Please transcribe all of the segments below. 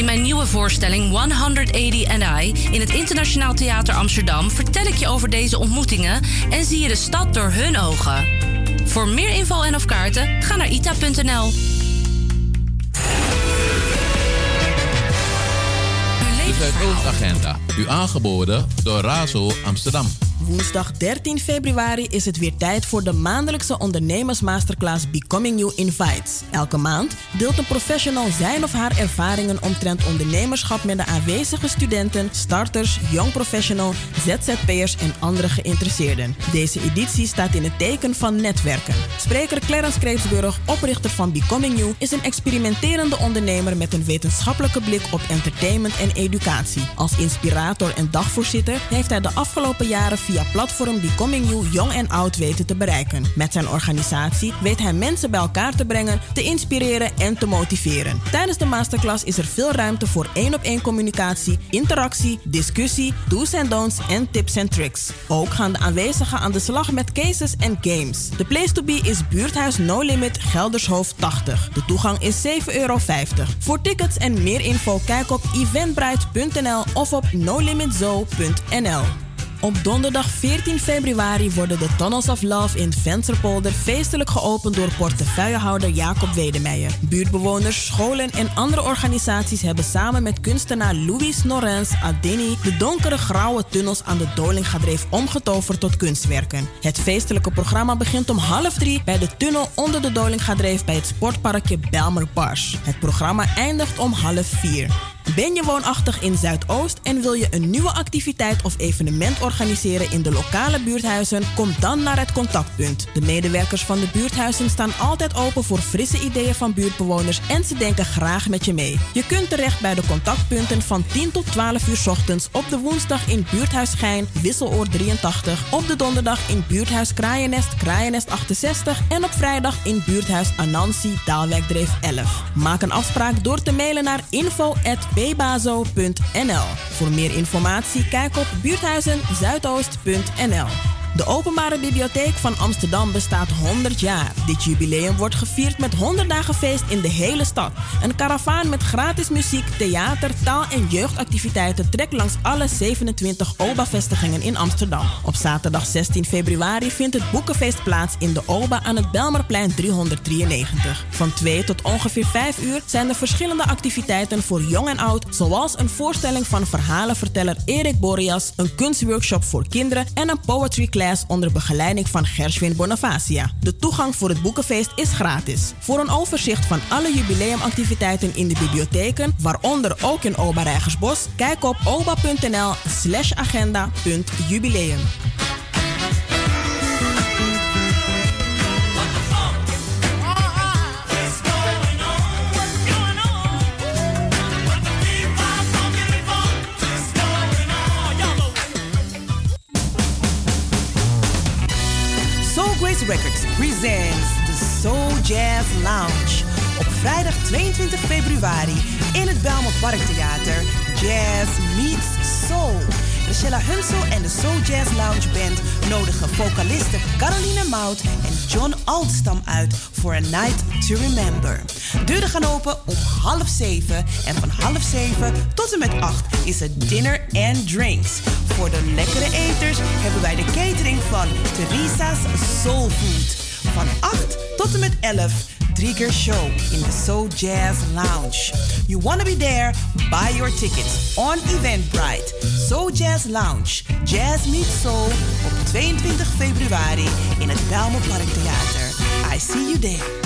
In mijn nieuwe voorstelling 180 and I in het Internationaal Theater Amsterdam vertel ik je over deze ontmoetingen en zie je de stad door hun ogen. Voor meer info en of kaarten ga naar ita.nl. De Zuidoostagenda, u aangeboden door Razo Amsterdam. Woensdag 13 februari is het weer tijd voor de maandelijkse ondernemersmasterclass Becoming You Invites. Elke maand deelt een professional zijn of haar ervaringen omtrent ondernemerschap met de aanwezige studenten, starters, young professional, ZZP'ers en andere geïnteresseerden. Deze editie staat in het teken van netwerken. Spreker Clarence Kreetsburg, oprichter van Becoming You, is een experimenterende ondernemer met een wetenschappelijke blik op entertainment en educatie. Als inspirator en dagvoorzitter heeft hij de afgelopen jaren via platform Becoming You jong en oud weten te bereiken. Met zijn organisatie weet hij mensen bij elkaar te brengen, te inspireren en te motiveren. Tijdens de masterclass is er veel ruimte voor één op één communicatie, interactie, discussie, do's en don'ts en tips en tricks. Ook gaan de aanwezigen aan de slag met cases en games. De place to be is Buurthuis No Limit Geldershoofd 80. De toegang is 7,50 euro. Voor tickets en meer info kijk op eventbrite.nl of op nolimitzo.nl. Op donderdag 14 februari worden de Tunnels of Love in Vensterpolder feestelijk geopend door portefeuillehouder Jacob Wedemeijer. Buurtbewoners, scholen en andere organisaties hebben samen met kunstenaar Louis Norens Adini de donkere grauwe tunnels aan de Dolingadreef omgetoverd tot kunstwerken. Het feestelijke programma begint om half drie bij de tunnel onder de Dolingadreef bij het sportparkje Belmer Bars. Het programma eindigt om half vier. Ben je woonachtig in Zuidoost en wil je een nieuwe activiteit of evenement organiseren in de lokale buurthuizen? Kom dan naar het contactpunt. De medewerkers van de buurthuizen staan altijd open voor frisse ideeën van buurtbewoners en ze denken graag met je mee. Je kunt terecht bij de contactpunten van 10 tot 12 uur ochtends op de woensdag in buurthuis Schijn, Wisseloor 83, op de donderdag in buurthuis Kraaiennest, Kraaiennest 68 en op vrijdag in buurthuis Anansi, Daalwijkdreef 11. Maak een afspraak door te mailen naar info@ bbazo.nl. Voor meer informatie kijk op buurthuizenzuidoost.nl. De Openbare Bibliotheek van Amsterdam bestaat 100 jaar. Dit jubileum wordt gevierd met 100 dagen feest in de hele stad. Een karavaan met gratis muziek, theater, taal- en jeugdactiviteiten trekt langs alle 27 OBA-vestigingen in Amsterdam. Op zaterdag 16 februari vindt het boekenfeest plaats in de OBA aan het Belmerplein 393. Van 2 tot ongeveer 5 uur zijn er verschillende activiteiten voor jong en oud, zoals een voorstelling van verhalenverteller Erik Boreas, een kunstworkshop voor kinderen en een poetry class onder begeleiding van Gershwin Bonavacia. De toegang voor het boekenfeest is gratis. Voor een overzicht van alle jubileumactiviteiten in de bibliotheken, waaronder ook in Oba Rijgersbos, kijk op oba.nl slash agenda.jubileum. Grace Records presents the Soul Jazz Lounge. Op vrijdag 22 februari in het Belmer Parktheater. Jazz meets Soul. Michelle Hunsel en de Soul Jazz Lounge Band nodigen vocalisten Caroline Mout en John Altstam uit voor a night to remember. Deuren gaan open om half zeven en van half zeven tot en met acht is het dinner and drinks. Voor de lekkere eters hebben wij de catering van Theresa's Soul Food. Van 8 tot en met 11 drie keer show in de Soul Jazz Lounge. You wanna be there? Buy your tickets on Eventbrite. Soul Jazz Lounge. Jazz meets Soul op 22 februari in het Belmer Parktheater. I see you there.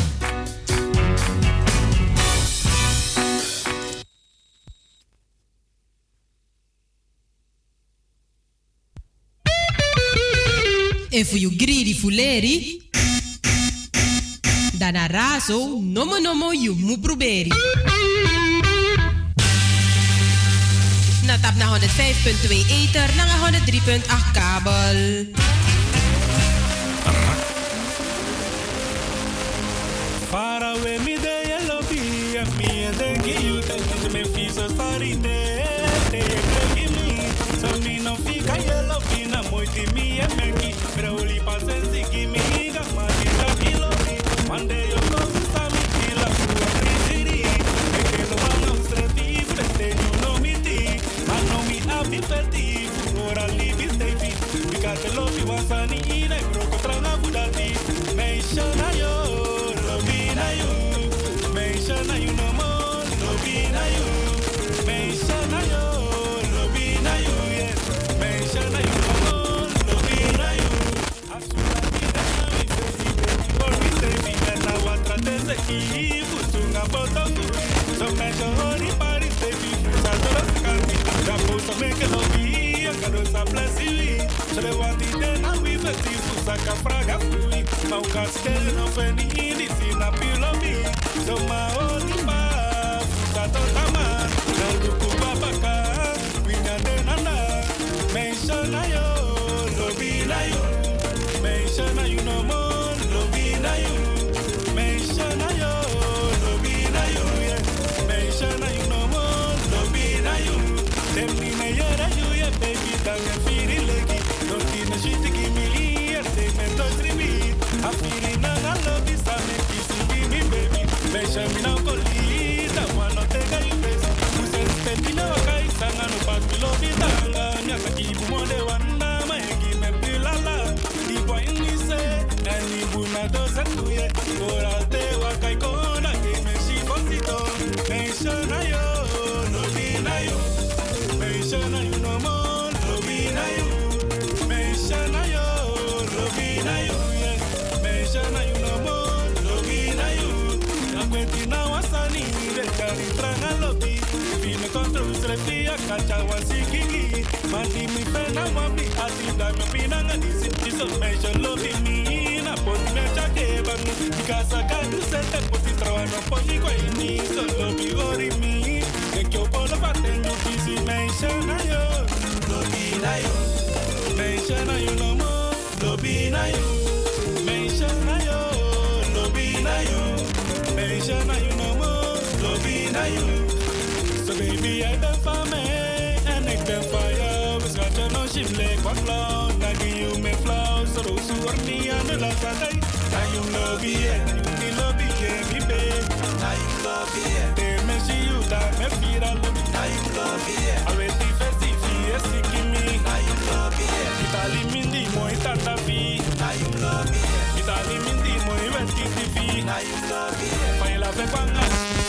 En voor you greedy fuleri. Dan razo, nomo nomo you mu proberi. Na tap na 105.2 ether, na 103.8 kabel. Far away me de yellow bee, me and the you me so sorry de te me. So me no fica yellow bee na moiti me e meki, sani ina broko tranga budati. Meisha na yo, lobi na yo. Meisha na you no more, lobi na yo. Meisha na yo, lobi na yo, yeah. Meisha na you no more, lobi na yo. Vida na mi baby, por mi tevi, na watra tese ki, fui. So meisha hori pari tevi, fusa dora skanti. Japo so meke lobi, angado sa blessi. So de na wi fesi, fusa ka fraga fui. Ma u kastele no feni, di si na pilobi. So ma hori pa, fusa to ati da mi pina nga disi. Iso meisha lobi mi, na poti me chake bangu. Ikasa kadu sete poti trawano poni kwa ini. So lobi ori mi, de kyo polo patenyo kisi meisha na yo. Lobi na yo. Meisha na you no more, lobi na yo. Meisha na yo, lobi na yo. Meisha na you no more, lobi na yo. So baby, jij bent van mij no shimle kwa flow, you me flow. So su orni de laatste tijd. Na you lobby yeah, you lobby yeah, me babe. Na you lobby yeah, te me si you da me fira lobby. Na you lobby yeah, awe ti festi fi esi kimi. Na you lobby yeah, itali mindi mo itata fi. Na you lobby yeah, itali mindi mo iwenti ti fi. Na you lobby yeah, fa la fe.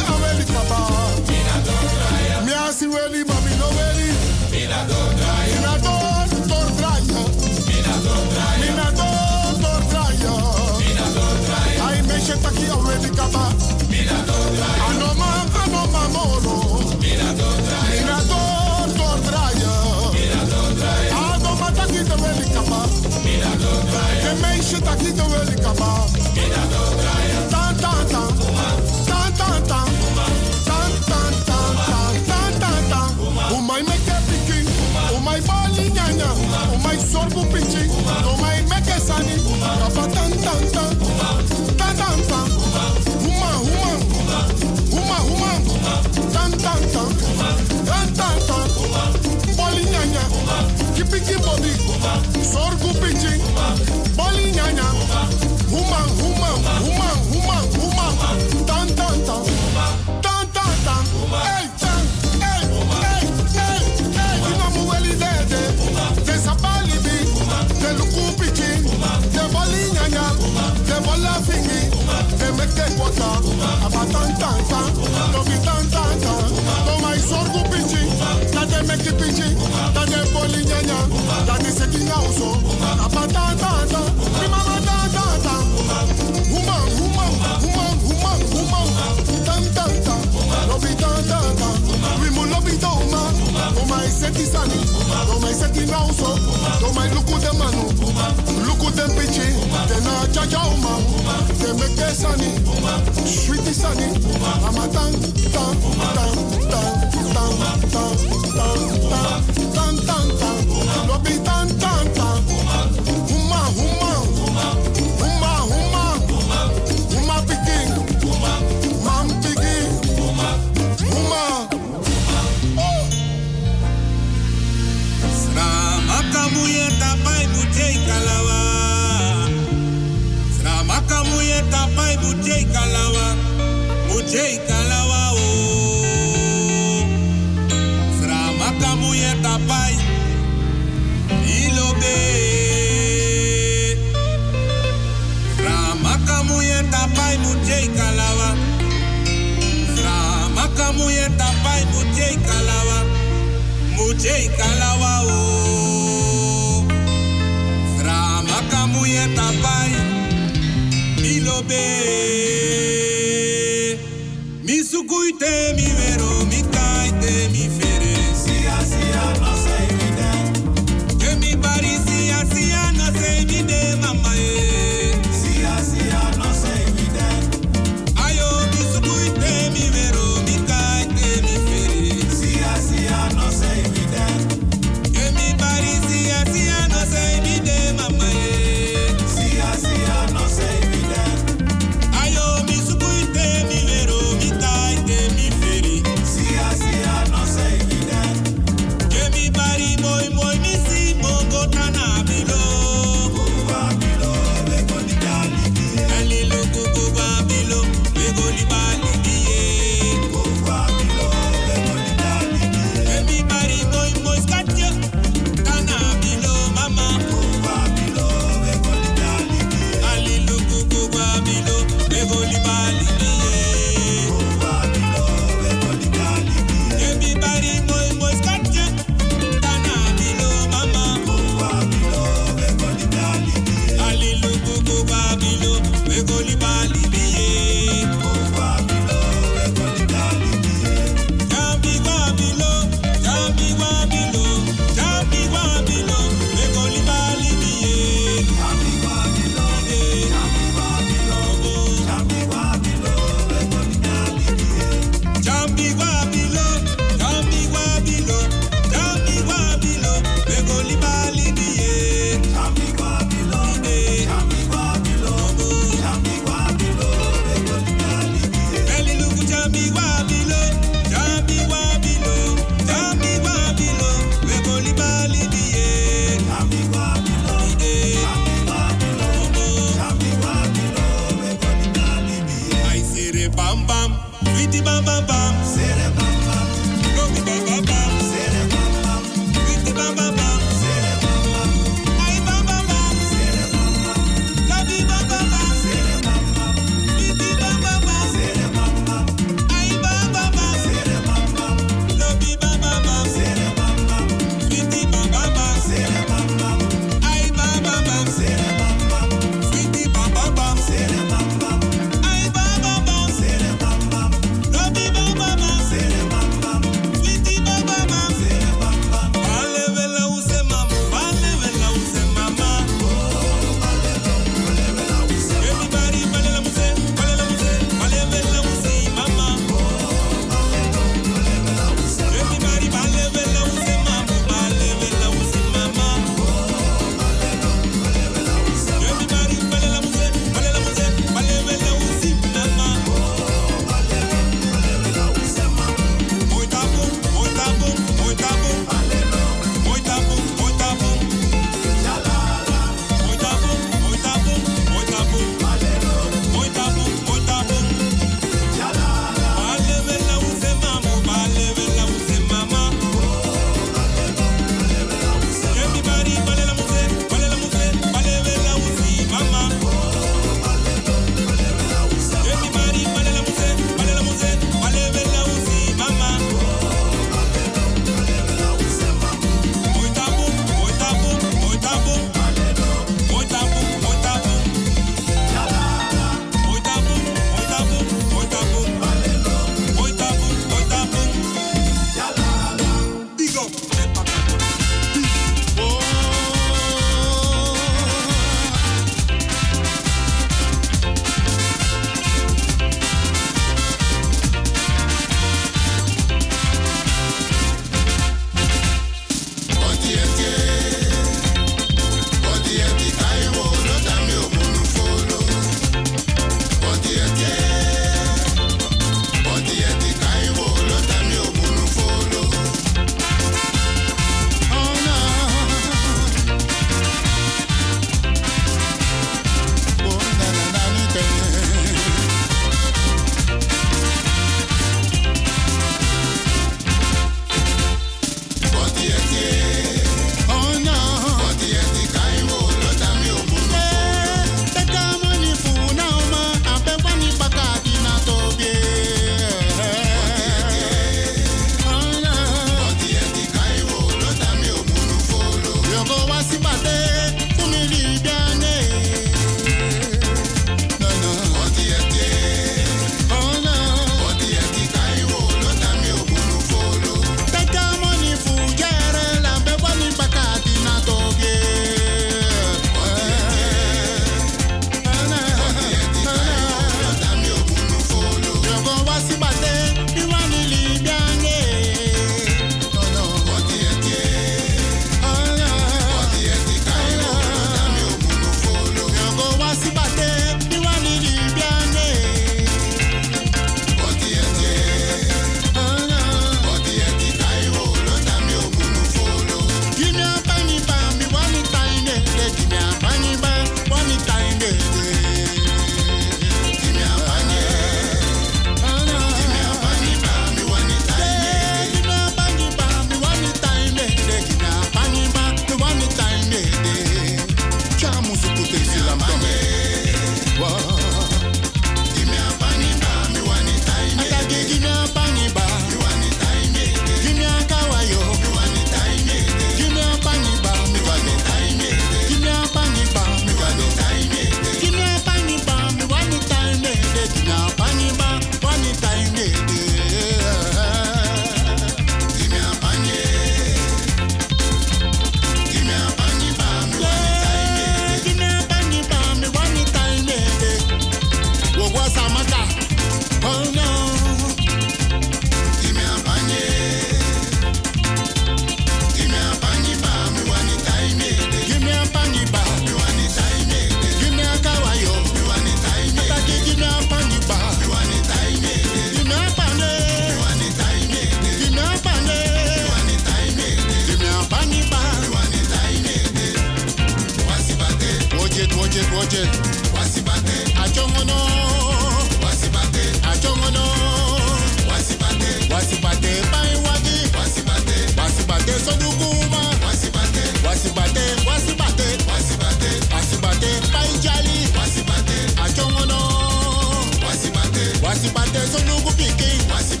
Wotuku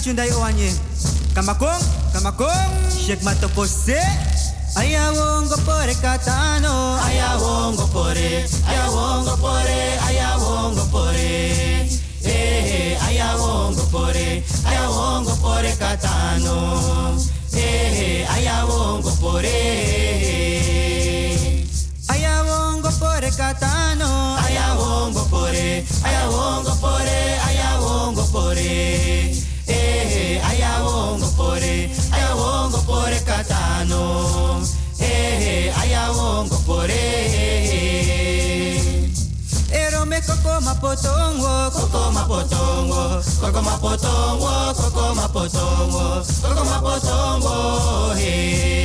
军戴帽呢。Koko mapotongo, koko mapotongo, koko mapotongo, koko mapotongo, koko mapotongo, he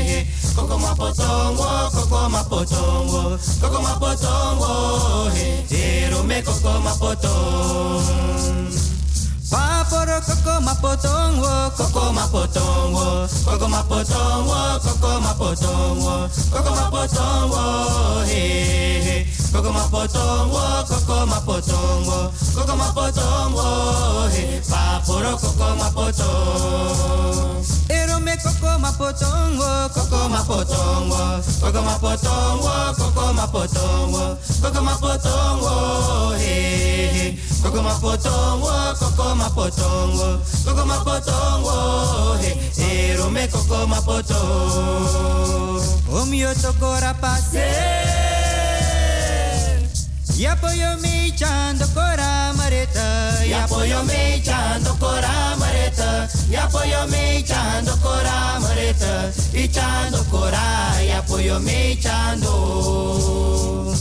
he. Koko mapotongo, koko mapotongo, koko mapotongo, he. Ero me koko mapotongo. Paporo mapotongo, koko mapotongo, koko mapotongo, koko mapotongo, koko mapotongo, he Koko mapotongo, koko mapotongo, koko mapotongo, he. Paporo koko mapotongo. Ero me koko mapotongo, koko mapotongo, koko mapotongo, koko mapotongo, koko mapotongo, he. Koko mapotongo, koko mapotongo, koko mapotongo, he. Ero me koko mapotongo. Omio tokora pase. Yapo yo mi chando cora mareta, yapo yo mi chando cora mareta, yapo yo mi chando cora mareta, y chando cora, yapo yo mi chando.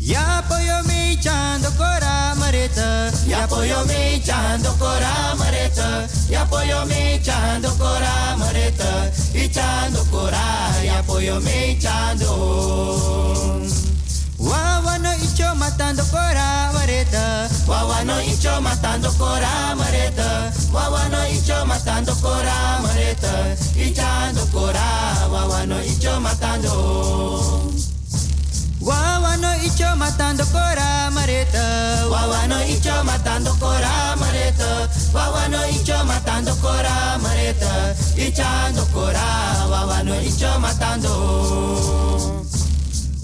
Yapo yo mi chando cora mareta, yapo yo mi chando cora mareta, yapo yo mi chando cora mareta, y chando cora, yo mi chando. Wawa no icho matando cora mareta. Wawa no icho matando cora mareta. Wawa no icho matando cora mareta. Ichando cora. Wawa no icho matando. Wawa no icho matando cora mareta. Wawa no icho matando cora mareta. Wawa no icho matando cora mareta. Ichando cora. Wawa no icho matando.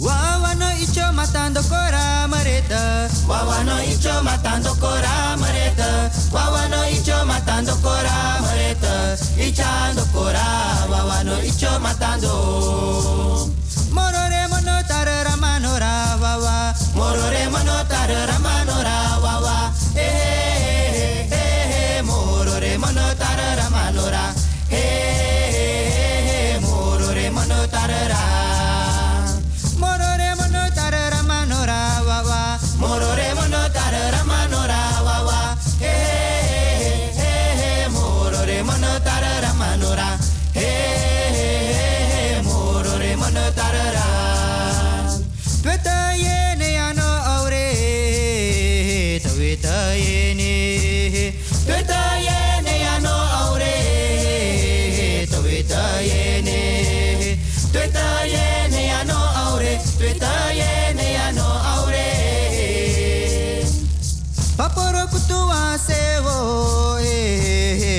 Wawa no icho matando cora mareta. Wawa no icho matando cora mareta. Wawa no icho matando cora mareta. Ichando cora. Wawa no icho matando. Morore mono tarara manora wawa. Morore mono tarara manora wawa. Eh, eh, eh, eh, eh. Morore mono tarara manora. Eh,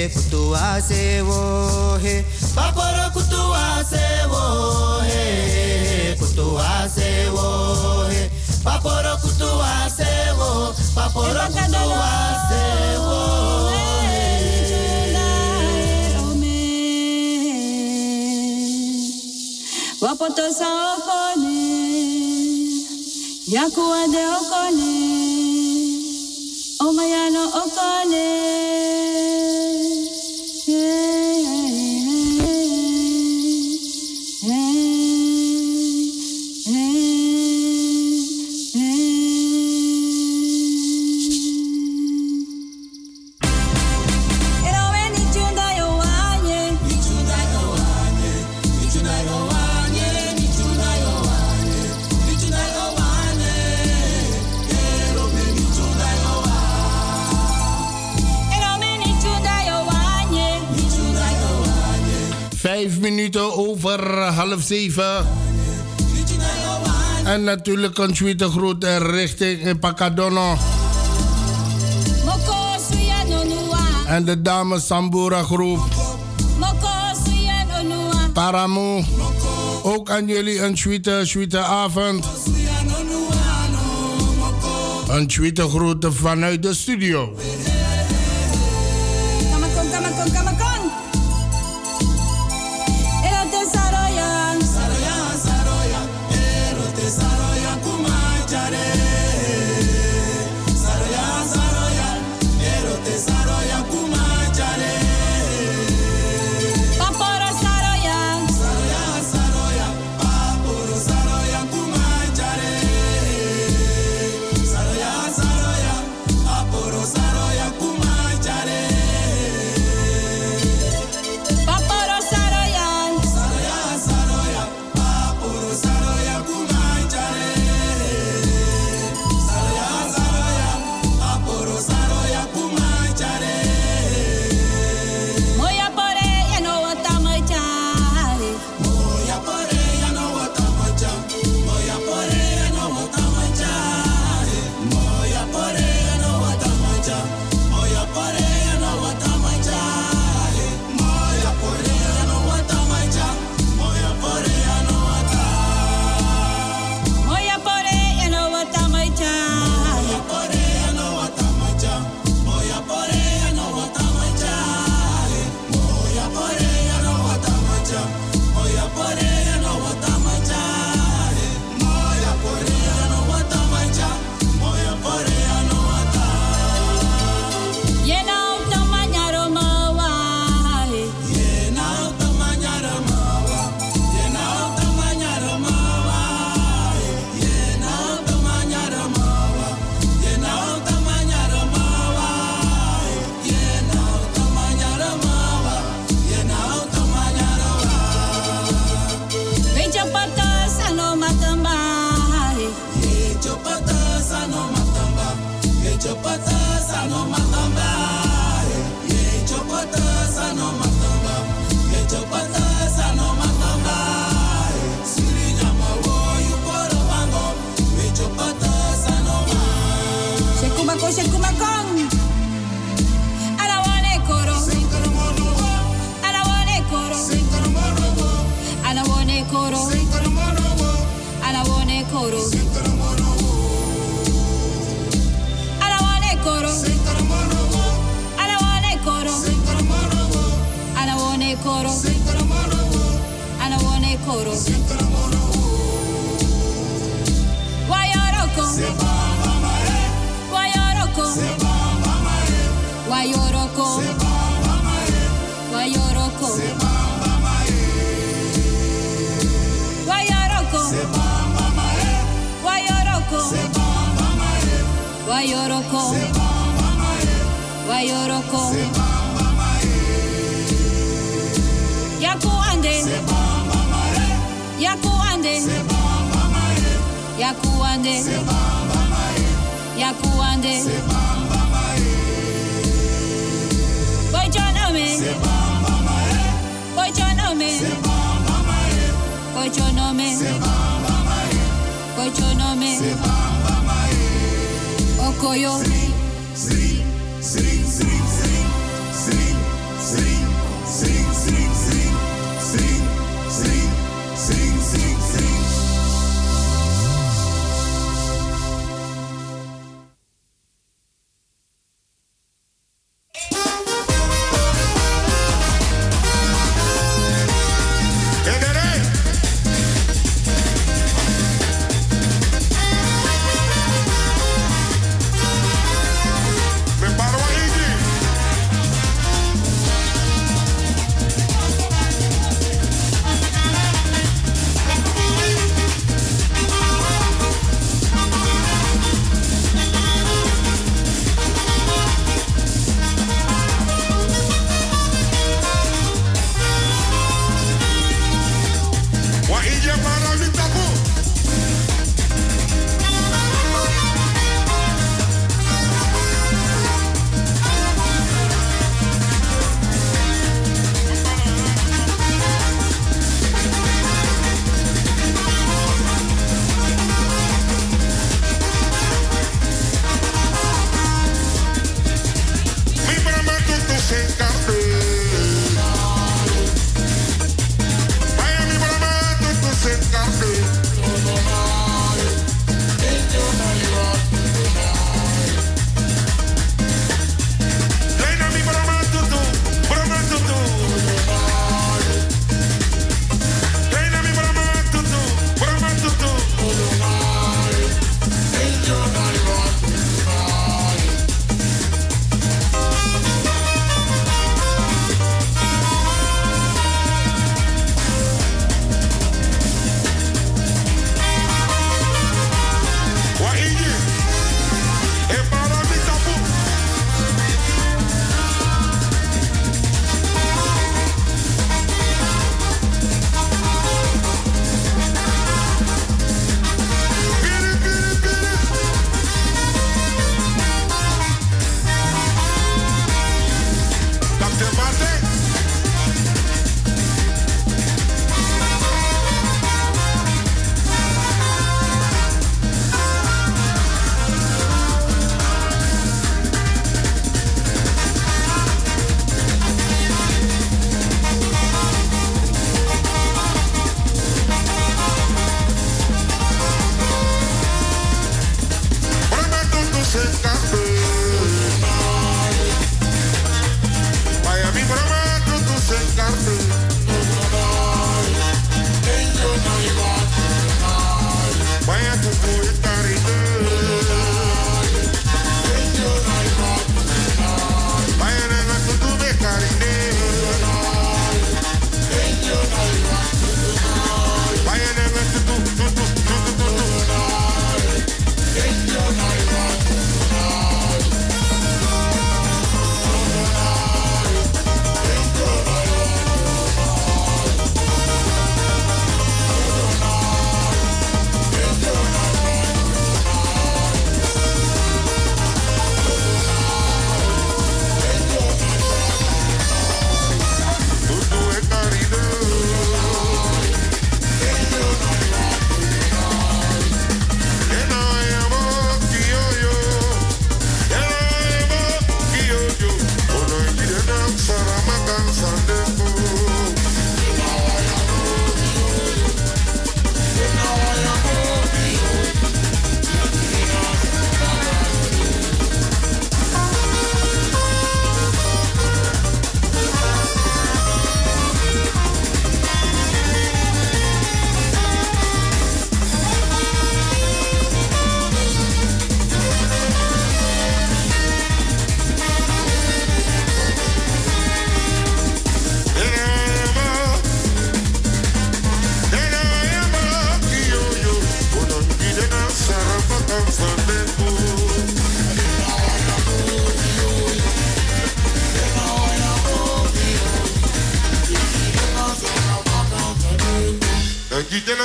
कुतुआ से वो है पापर कुतुआ से वो है कुतुआ से वो है पापर कुतुआ से वो पापर कुतुआ से वो Wapoto sa okone, yakuwa de okone. En natuurlijk een tweede groet richting Pacadono. En de dame Sambura groep. Paramo, Ook aan jullie een tweede, avond. Een tweede groet vanuit de studio. Wayoroko. Wayoroko. Yako ande. Yako ande. Yako ande. Yako ande. Boy John Ome. Boy John Ome. Boy John Ome. Boy John Ome. koyo.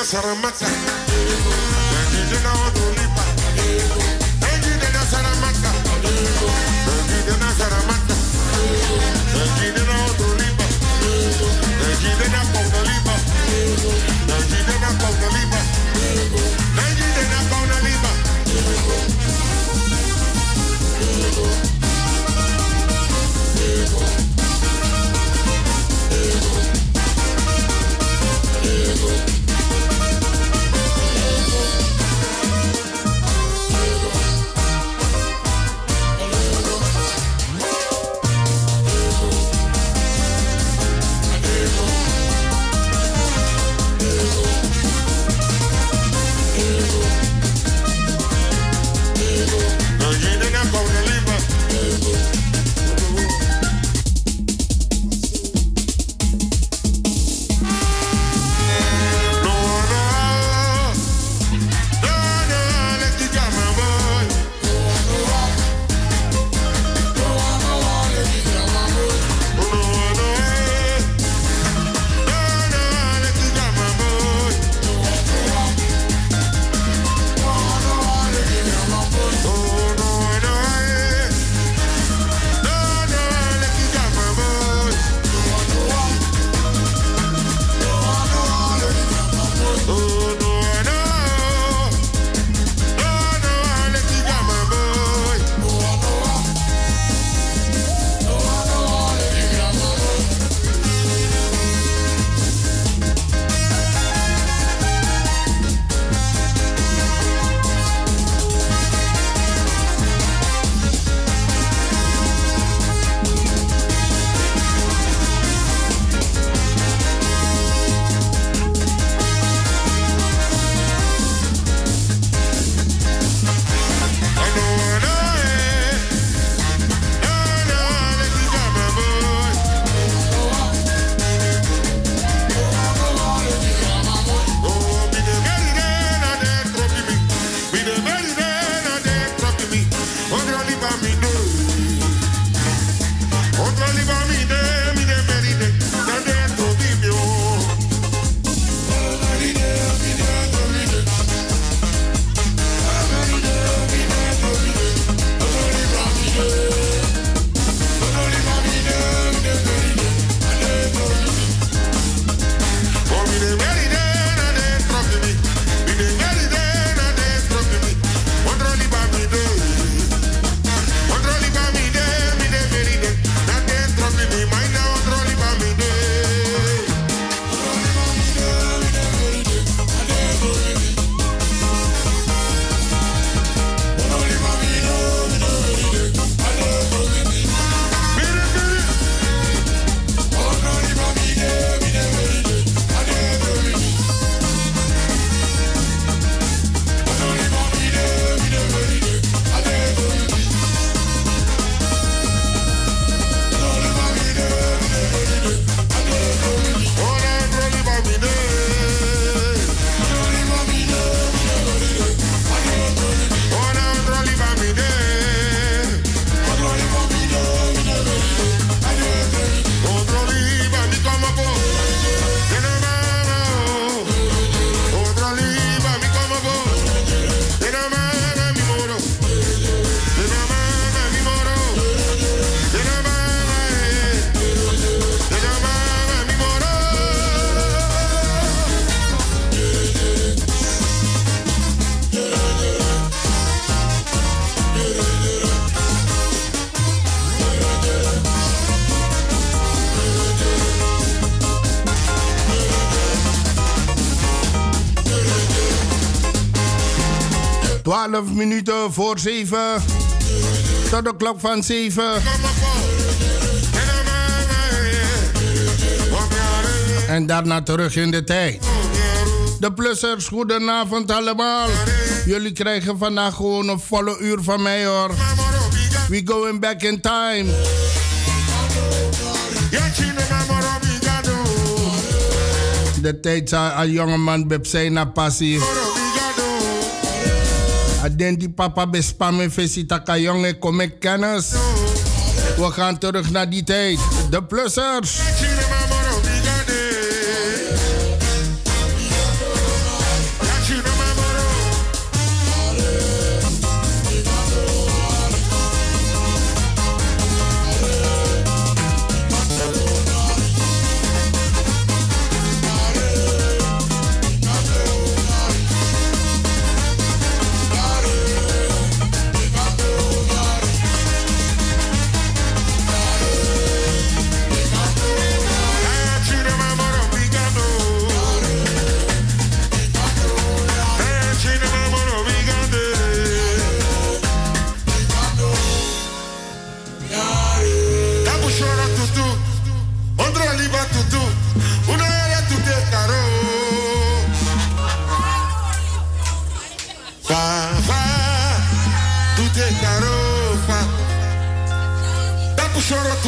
Saramata. 12 minuten voor 7. Tot de klok van 7. En daarna terug in de tijd. De plussers, goedenavond allemaal. Jullie krijgen vandaag gewoon een volle uur van mij hoor. We going back in time. De tijd zal een jongeman bep zijn naar passie. Adenti papa bespame visita ka jongen kom ik kennis. We gaan terug naar die tijd. De plussers.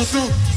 Tutu,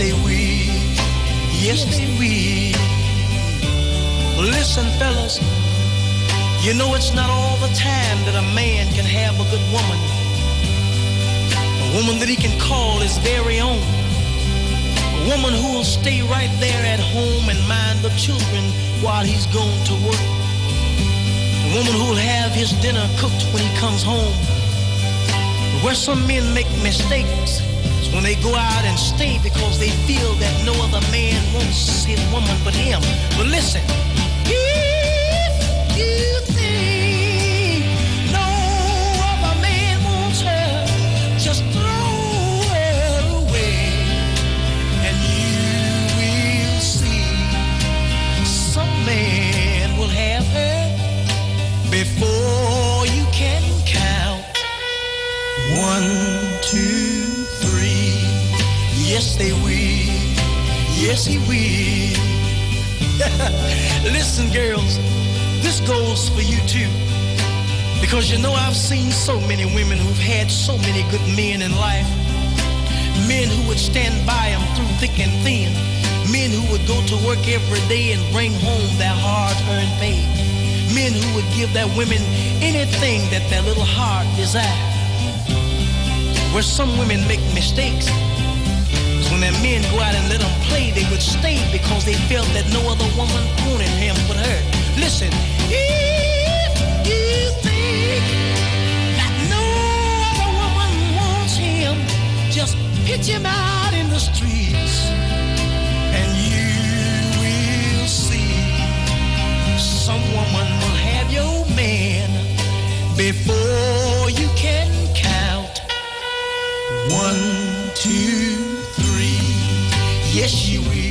they will. Yes, they will. Listen, fellas, you know it's not all the time that a man can have a good woman. A woman that he can call his very own. A woman who will stay right there at home and mind the children while he's gone to work. A woman who will have his dinner cooked when he comes home. Where some men make mistakes is when they go out and stay because they feel that no other man wants his woman but him. But listen, if you think no other man wants her, just throw her away and you will see some man will have her before you can count. One, two. Yes, they will. Yes, he will. Listen, girls, this goes for you too. Because you know, I've seen so many women who've had so many good men in life. Men who would stand by them through thick and thin. Men who would go to work every day and bring home their hard earned pay. Men who would give their women anything that their little heart desired. Where some women make mistakes. When their men go out and let them play, they would stay because they felt that no other woman wanted him but her. Listen, if you think that no other woman wants him, just pitch him out in the streets and you will see some woman will have your man before you can count. One, two. Yes, you will.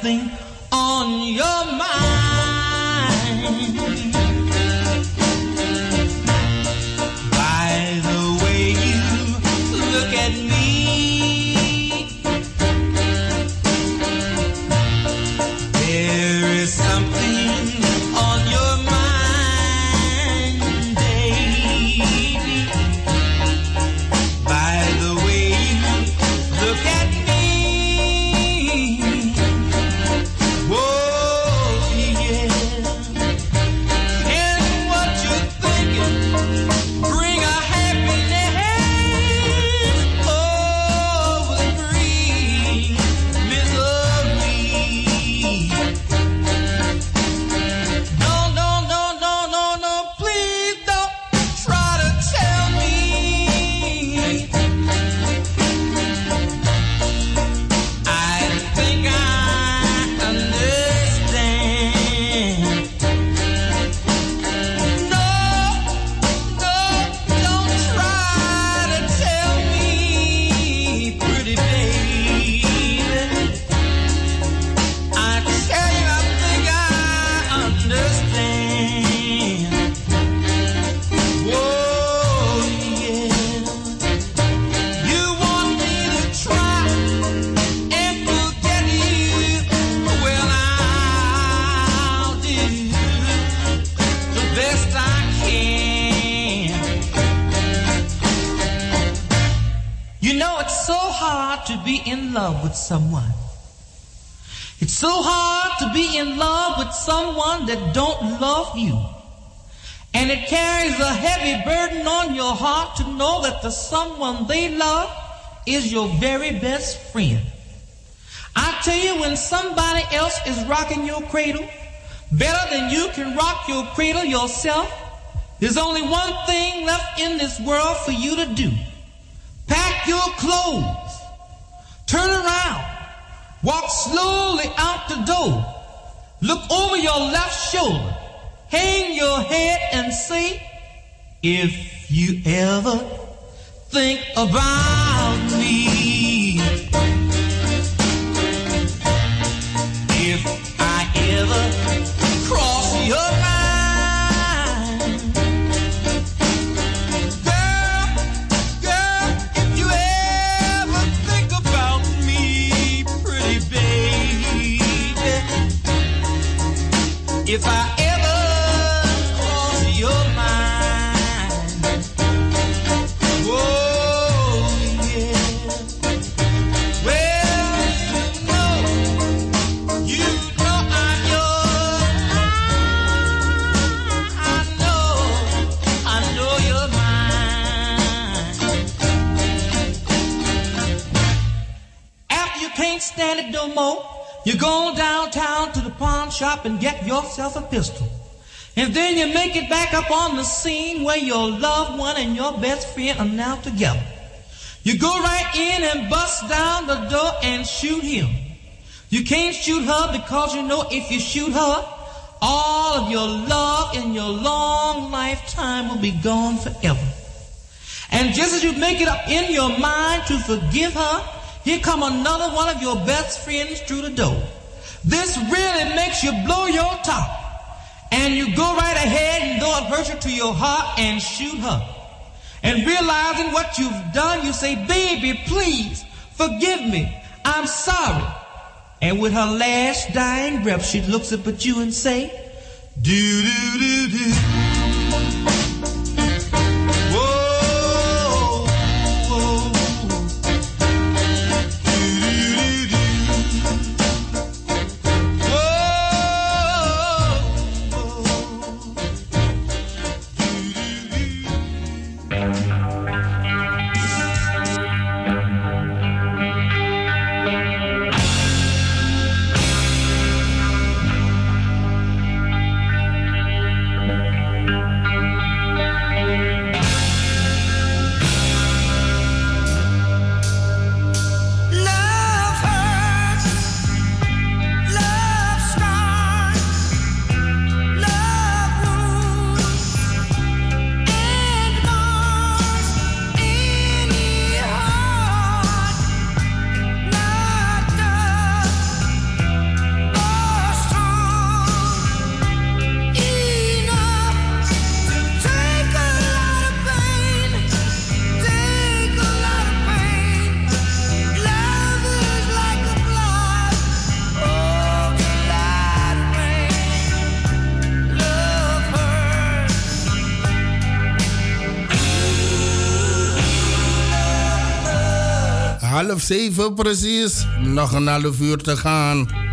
Something that don't love you. And it carries a heavy burden on your heart to know that the someone they love is your very best friend. I tell you, when somebody else is rocking your cradle better than you can rock your cradle yourself, there's only one thing left in this world for you to do. Pack your clothes, turn around, walk slowly out the door, look over your left shoulder, hang your head and say, if you ever think about shop and get yourself a pistol. And then you make it back up on the scene where your loved one and your best friend are now together. You go right in and bust down the door and shoot him. You can't shoot her because you know if you shoot her, all of your love and your long lifetime will be gone forever. And just as you make it up in your mind to forgive her, here come another one of your best friends through the door. This really makes you blow your top. And you go right ahead and though it hurts you to your heart and shoot her. And realizing what you've done, you say, baby, please forgive me. I'm sorry. And with her last dying breath, she looks up at you and say, do do do do. 7 precies. Nog een half uur te gaan.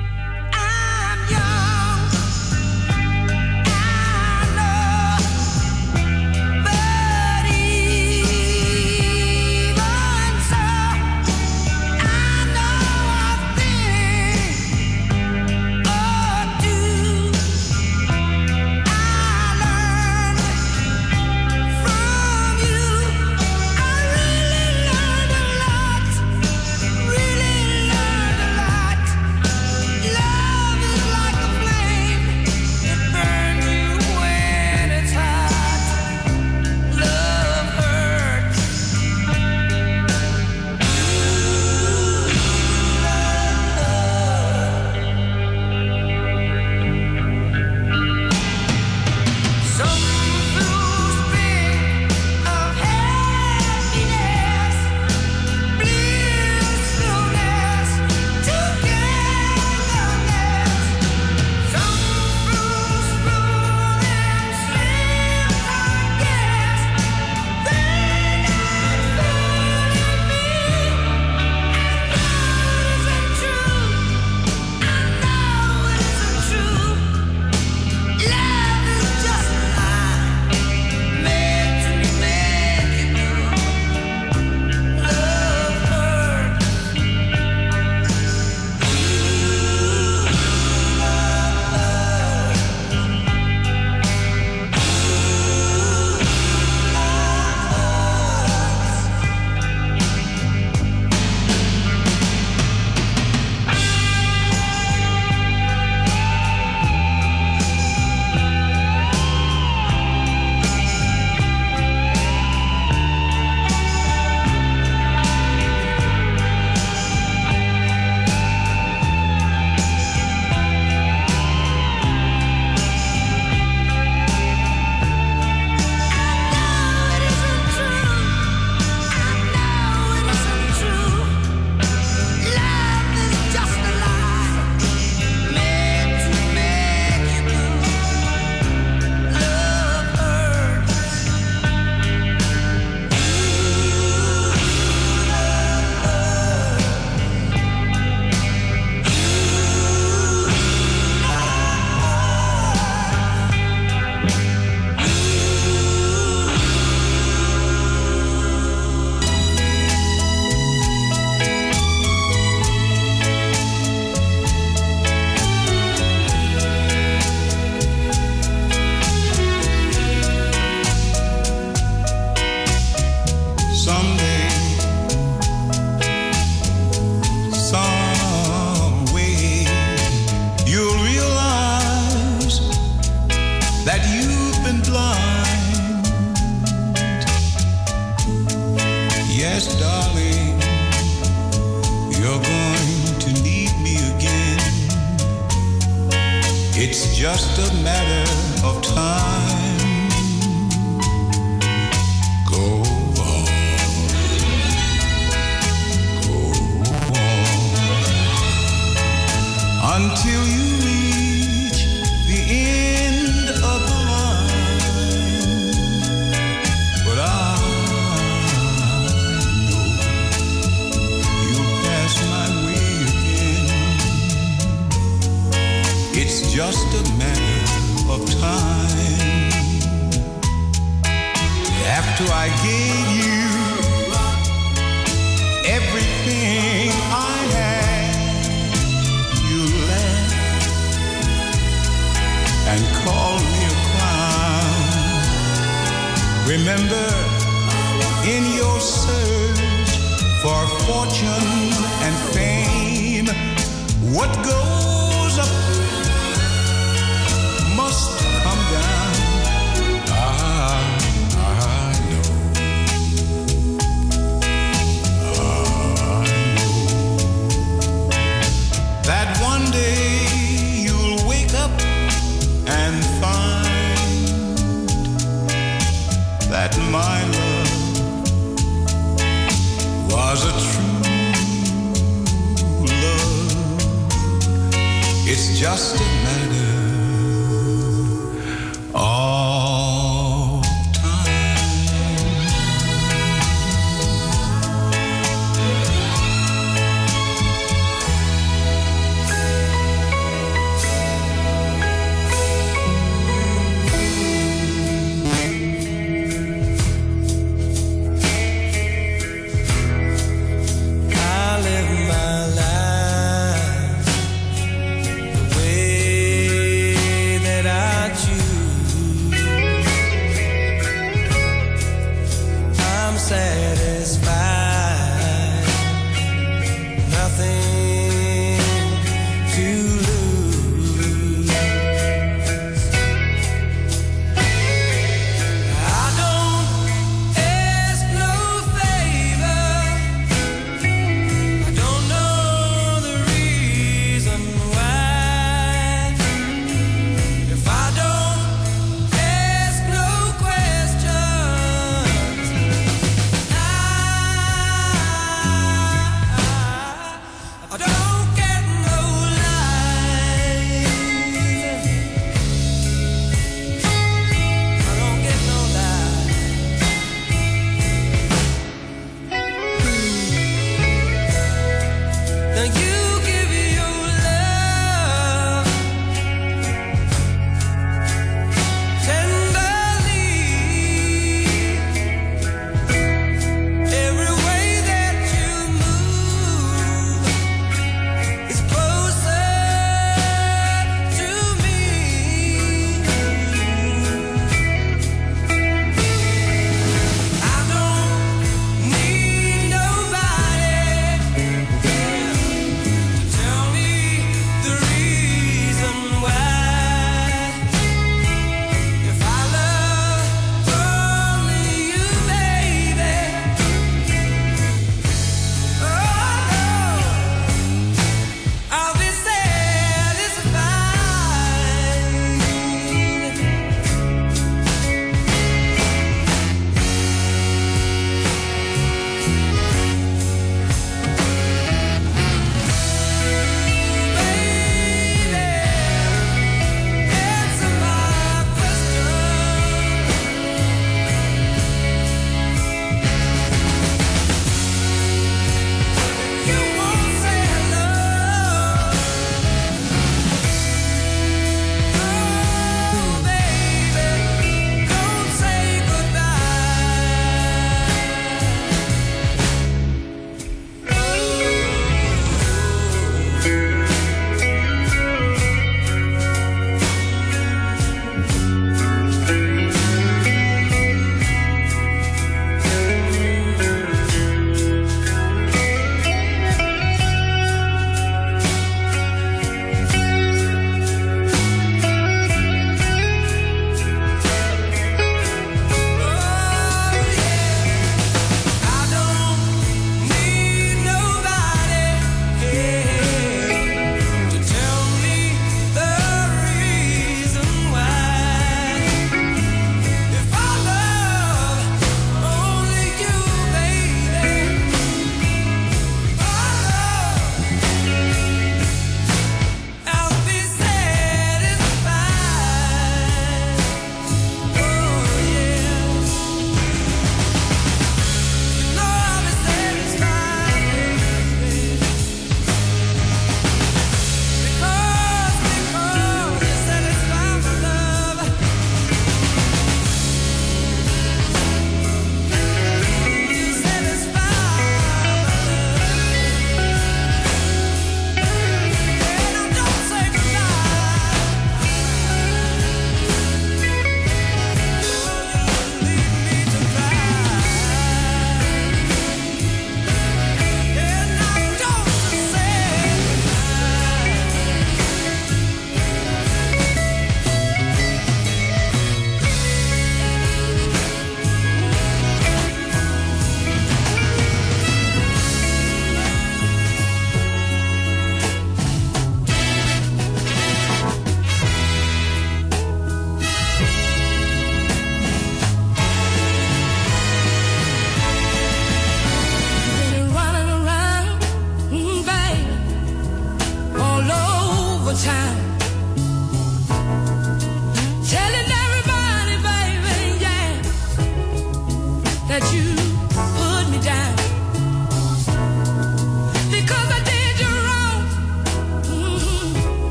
and find that my love was a true love. It's just a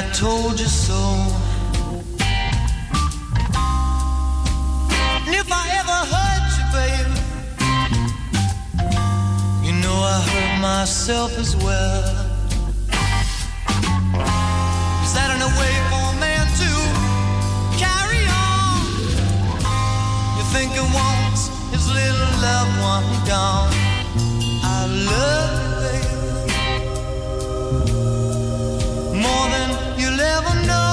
I told you so. And if I ever hurt you, baby, you know I hurt myself as well. Is that in a way for a man to carry on? You think he wants his little loved one gone? I love you, baby, more than never know.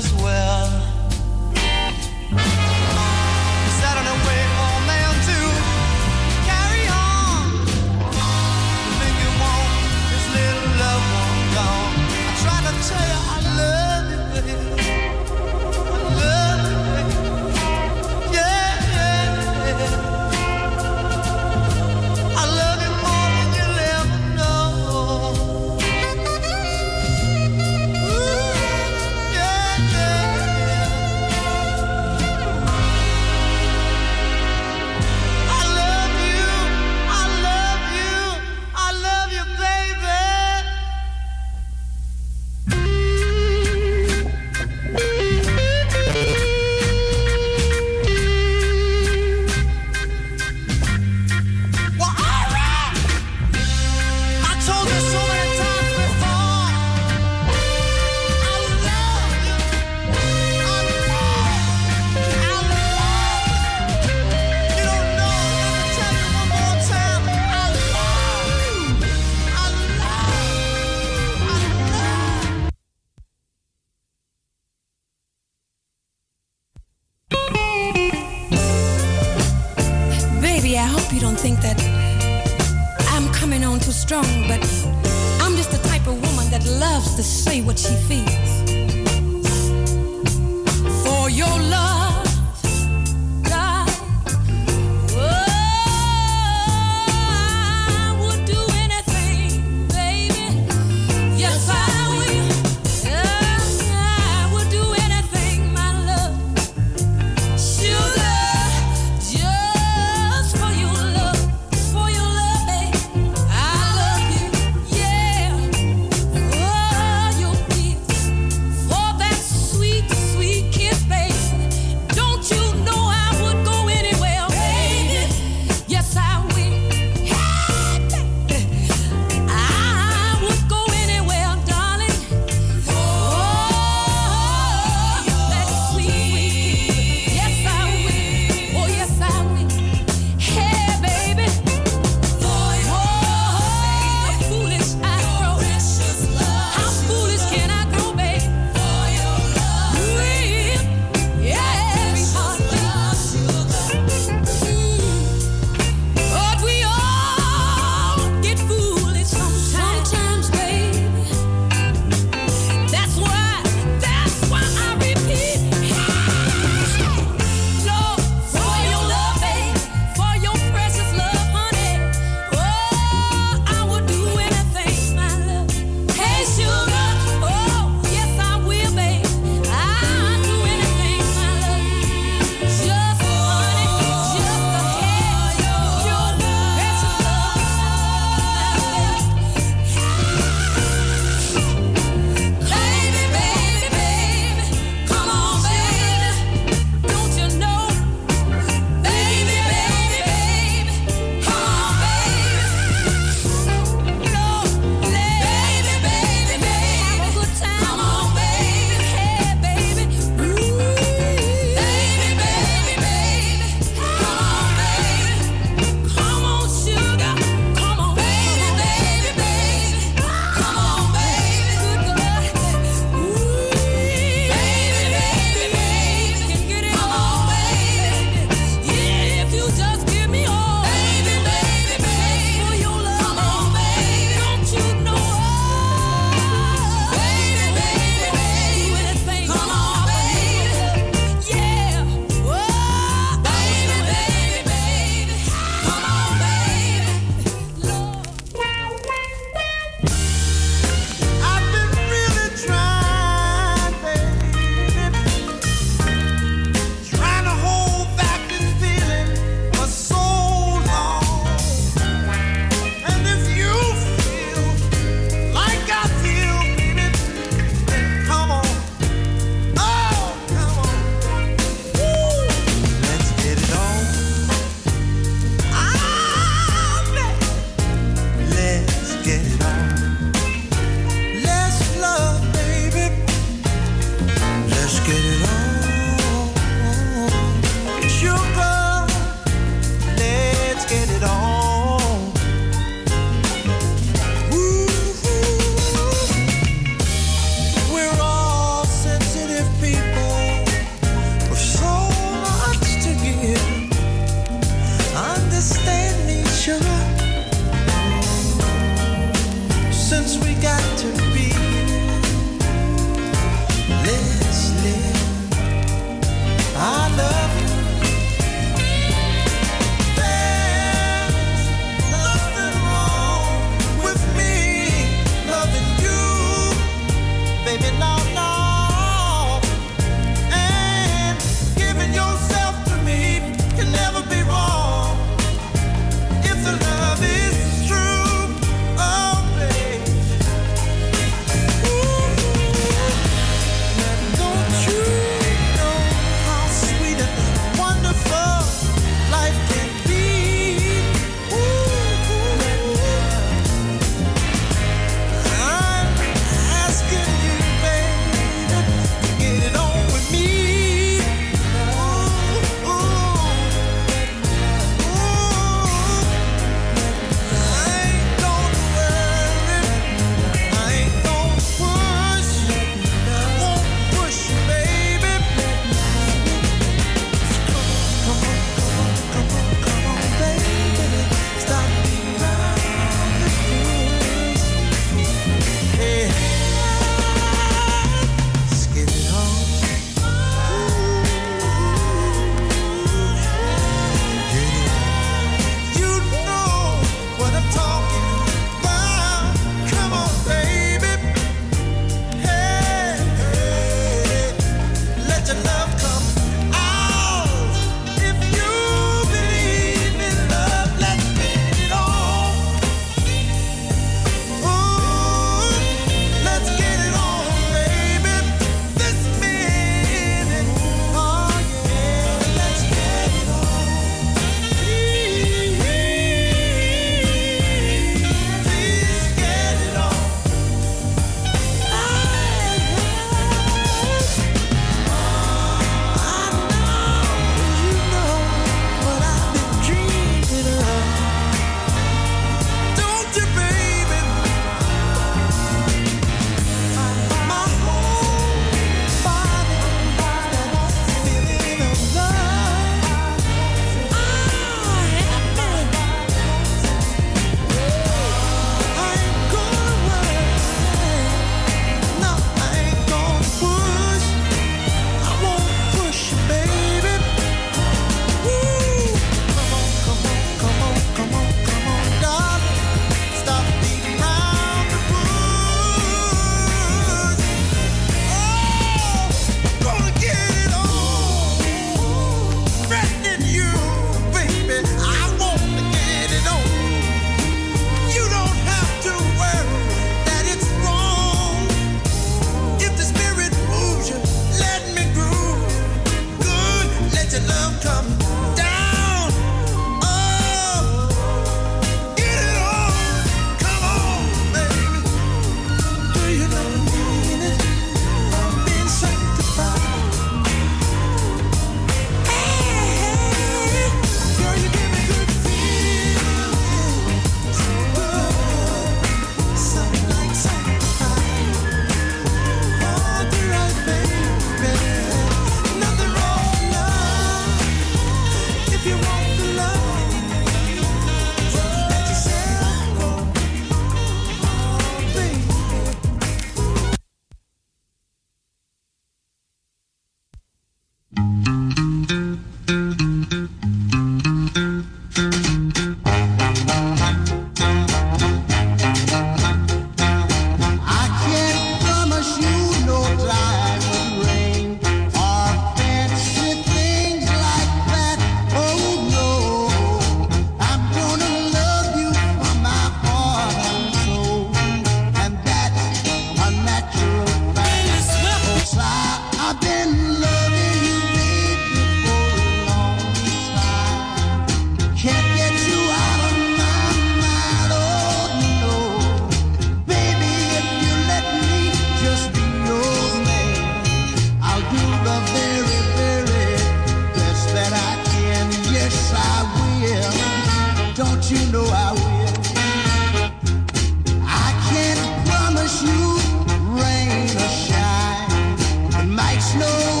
Богу.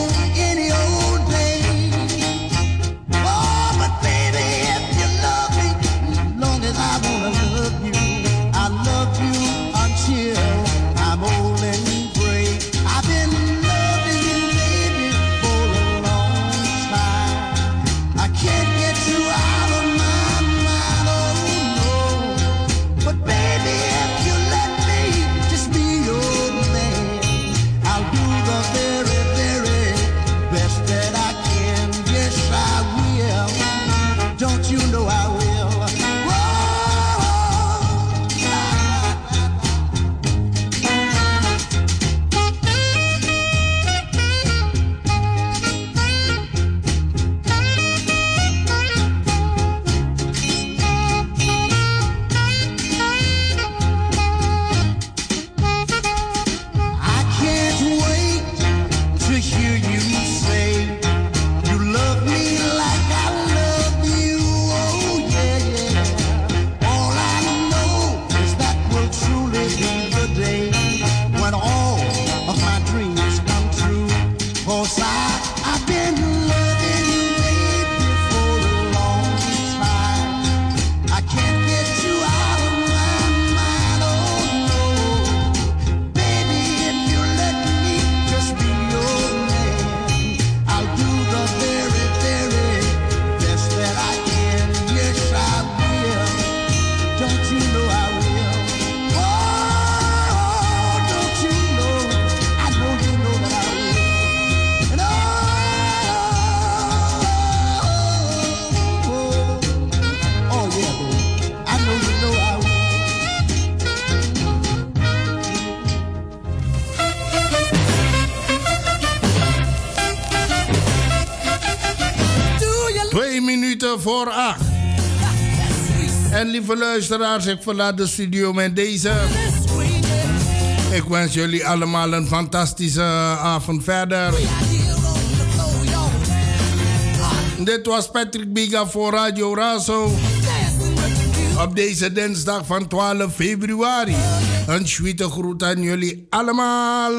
lieve luisteraars, ik verlaat de studio met deze. Ik wens jullie allemaal een fantastische avond verder. Dit was Patrick Biga voor Radio Razo. Op deze dinsdag van 12 februari. Een sweete groet aan jullie allemaal.